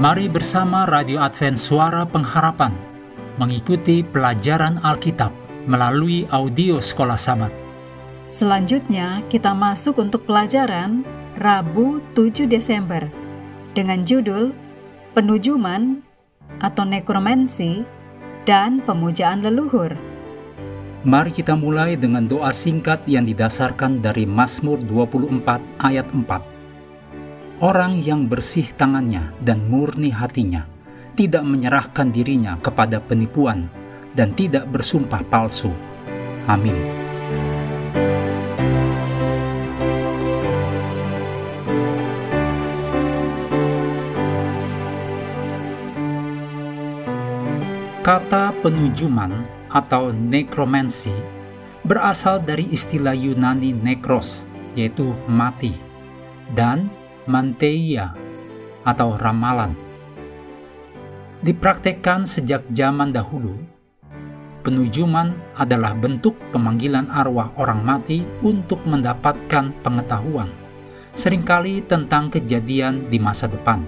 Mari bersama Radio Advent Suara Pengharapan mengikuti pelajaran Alkitab melalui audio Sekolah Sabat. Selanjutnya kita masuk untuk pelajaran Rabu 7 Desember dengan judul Penujuman atau Nekromansi dan Pemujaan Leluhur. Mari kita mulai dengan doa singkat yang didasarkan dari Mazmur 24 ayat 4. Orang yang bersih tangannya dan murni hatinya tidak menyerahkan dirinya kepada penipuan dan tidak bersumpah palsu. Amin. Kata penujuman atau nekromansi berasal dari istilah Yunani nekros, yaitu mati, dan manteia atau ramalan. Dipraktekkan sejak zaman dahulu, penujuman adalah bentuk pemanggilan arwah orang mati untuk mendapatkan pengetahuan, sering kali tentang kejadian di masa depan.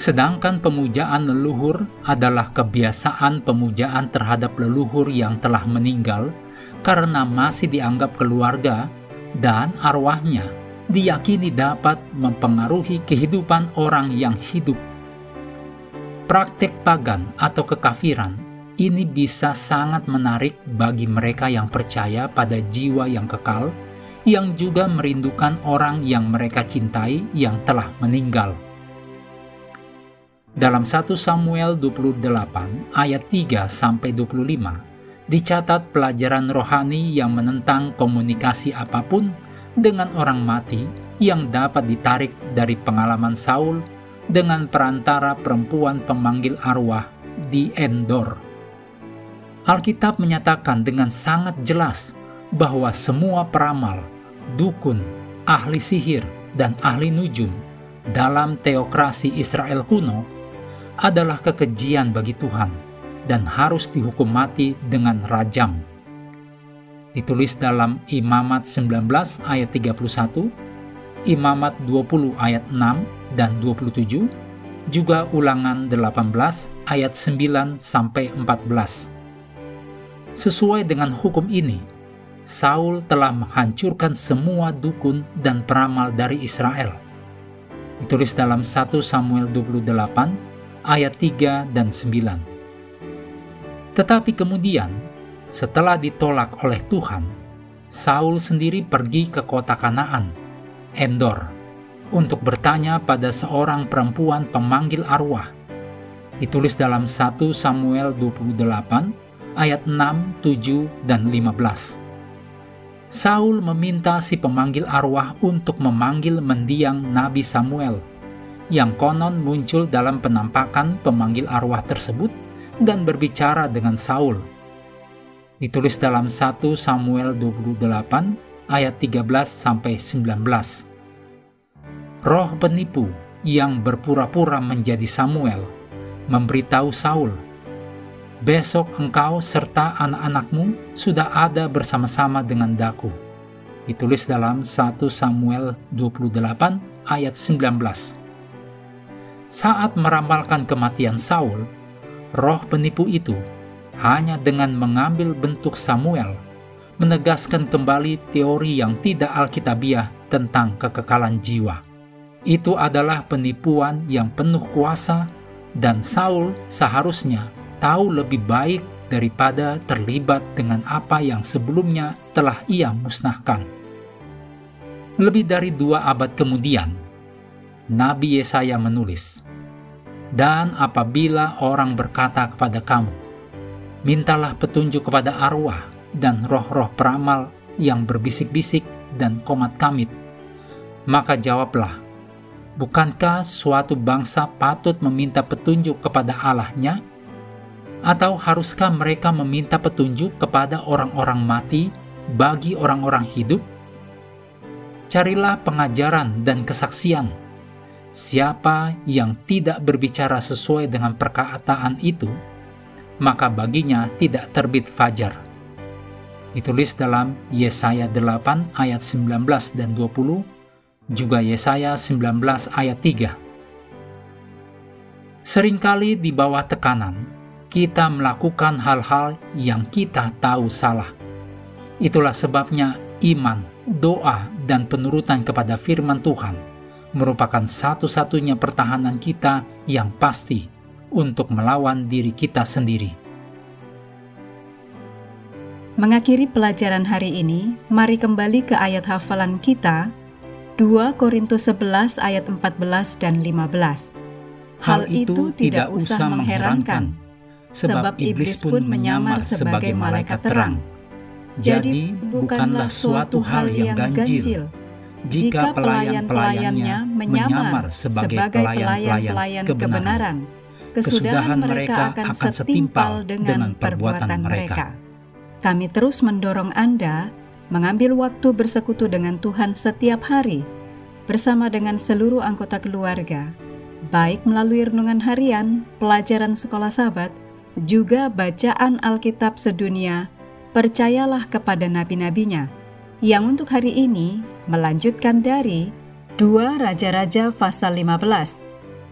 Sedangkan pemujaan leluhur adalah kebiasaan pemujaan terhadap leluhur yang telah meninggal karena masih dianggap keluarga dan arwahnya diyakini dapat mempengaruhi kehidupan orang yang hidup. Praktek pagan atau kekafiran ini bisa sangat menarik bagi mereka yang percaya pada jiwa yang kekal, yang juga merindukan orang yang mereka cintai yang telah meninggal. Dalam 1 Samuel 28 ayat 3 sampai 25 dicatat pelajaran rohani yang menentang komunikasi apa pun dengan orang mati yang dapat ditarik dari pengalaman Saul dengan perantara perempuan pemanggil arwah di Endor. Alkitab menyatakan dengan sangat jelas bahwa semua peramal, dukun, ahli sihir, dan ahli nujum dalam teokrasi Israel kuno adalah kekejian bagi Tuhan dan harus dihukum mati dengan rajam ditulis dalam Imamat 19 ayat 31, Imamat 20 ayat 6 dan 27, juga Ulangan 18 ayat 9 sampai 14. Sesuai dengan hukum ini, Saul telah menghancurkan semua dukun dan peramal dari Israel. Ditulis dalam 1 Samuel 28 ayat 3 dan 9. Tetapi kemudian setelah ditolak oleh Tuhan, Saul sendiri pergi ke kota Kanaan, Endor, untuk bertanya pada seorang perempuan pemanggil arwah. Ditulis dalam 1 Samuel 28 ayat 6, 7, dan 15. Saul meminta si pemanggil arwah untuk memanggil mendiang Nabi Samuel, yang konon muncul dalam penampakan pemanggil arwah tersebut dan berbicara dengan Saul ditulis dalam 1 Samuel 28 ayat 13 sampai 19. Roh penipu yang berpura-pura menjadi Samuel memberitahu Saul, "Besok engkau serta anak-anakmu sudah ada bersama-sama dengan daku." Ditulis dalam 1 Samuel 28 ayat 19. Saat meramalkan kematian Saul, roh penipu itu hanya dengan mengambil bentuk Samuel, menegaskan kembali teori yang tidak alkitabiah tentang kekekalan jiwa. Itu adalah penipuan yang penuh kuasa dan Saul seharusnya tahu lebih baik daripada terlibat dengan apa yang sebelumnya telah ia musnahkan. Lebih dari dua abad kemudian, Nabi Yesaya menulis, "Dan apabila orang berkata kepada kamu, mintalah petunjuk kepada arwah dan roh-roh peramal yang berbisik-bisik dan komat kamit. Maka jawablah, bukankah suatu bangsa patut meminta petunjuk kepada Allahnya? Atau haruskah mereka meminta petunjuk kepada orang-orang mati bagi orang-orang hidup? Carilah pengajaran dan kesaksian. Siapa yang tidak berbicara sesuai dengan perkataan itu, maka baginya tidak terbit fajar. Ditulis dalam Yesaya 8 ayat 19 dan 20, juga Yesaya 19 ayat 3. Seringkali di bawah tekanan, kita melakukan hal-hal yang kita tahu salah. Itulah sebabnya iman, doa, dan penurutan kepada firman Tuhan merupakan satu-satunya pertahanan kita yang pasti untuk melawan diri kita sendiri. Mengakhiri pelajaran hari ini, mari kembali ke ayat hafalan kita 2 Korintus 11 ayat 14 dan 15. Hal itu tidak usah mengherankan, sebab iblis pun menyamar sebagai malaikat terang. Jadi bukanlah suatu hal yang ganjil jika pelayan-pelayannya menyamar sebagai pelayan-pelayan kebenaran. Kesudahan mereka akan setimpal dengan perbuatan mereka. Kami terus mendorong Anda mengambil waktu bersekutu dengan Tuhan setiap hari bersama dengan seluruh anggota keluarga, baik melalui renungan harian, pelajaran sekolah sahabat, juga bacaan Alkitab sedunia, percayalah kepada nabi-nabinya, yang untuk hari ini melanjutkan dari 2 Raja-Raja pasal 15.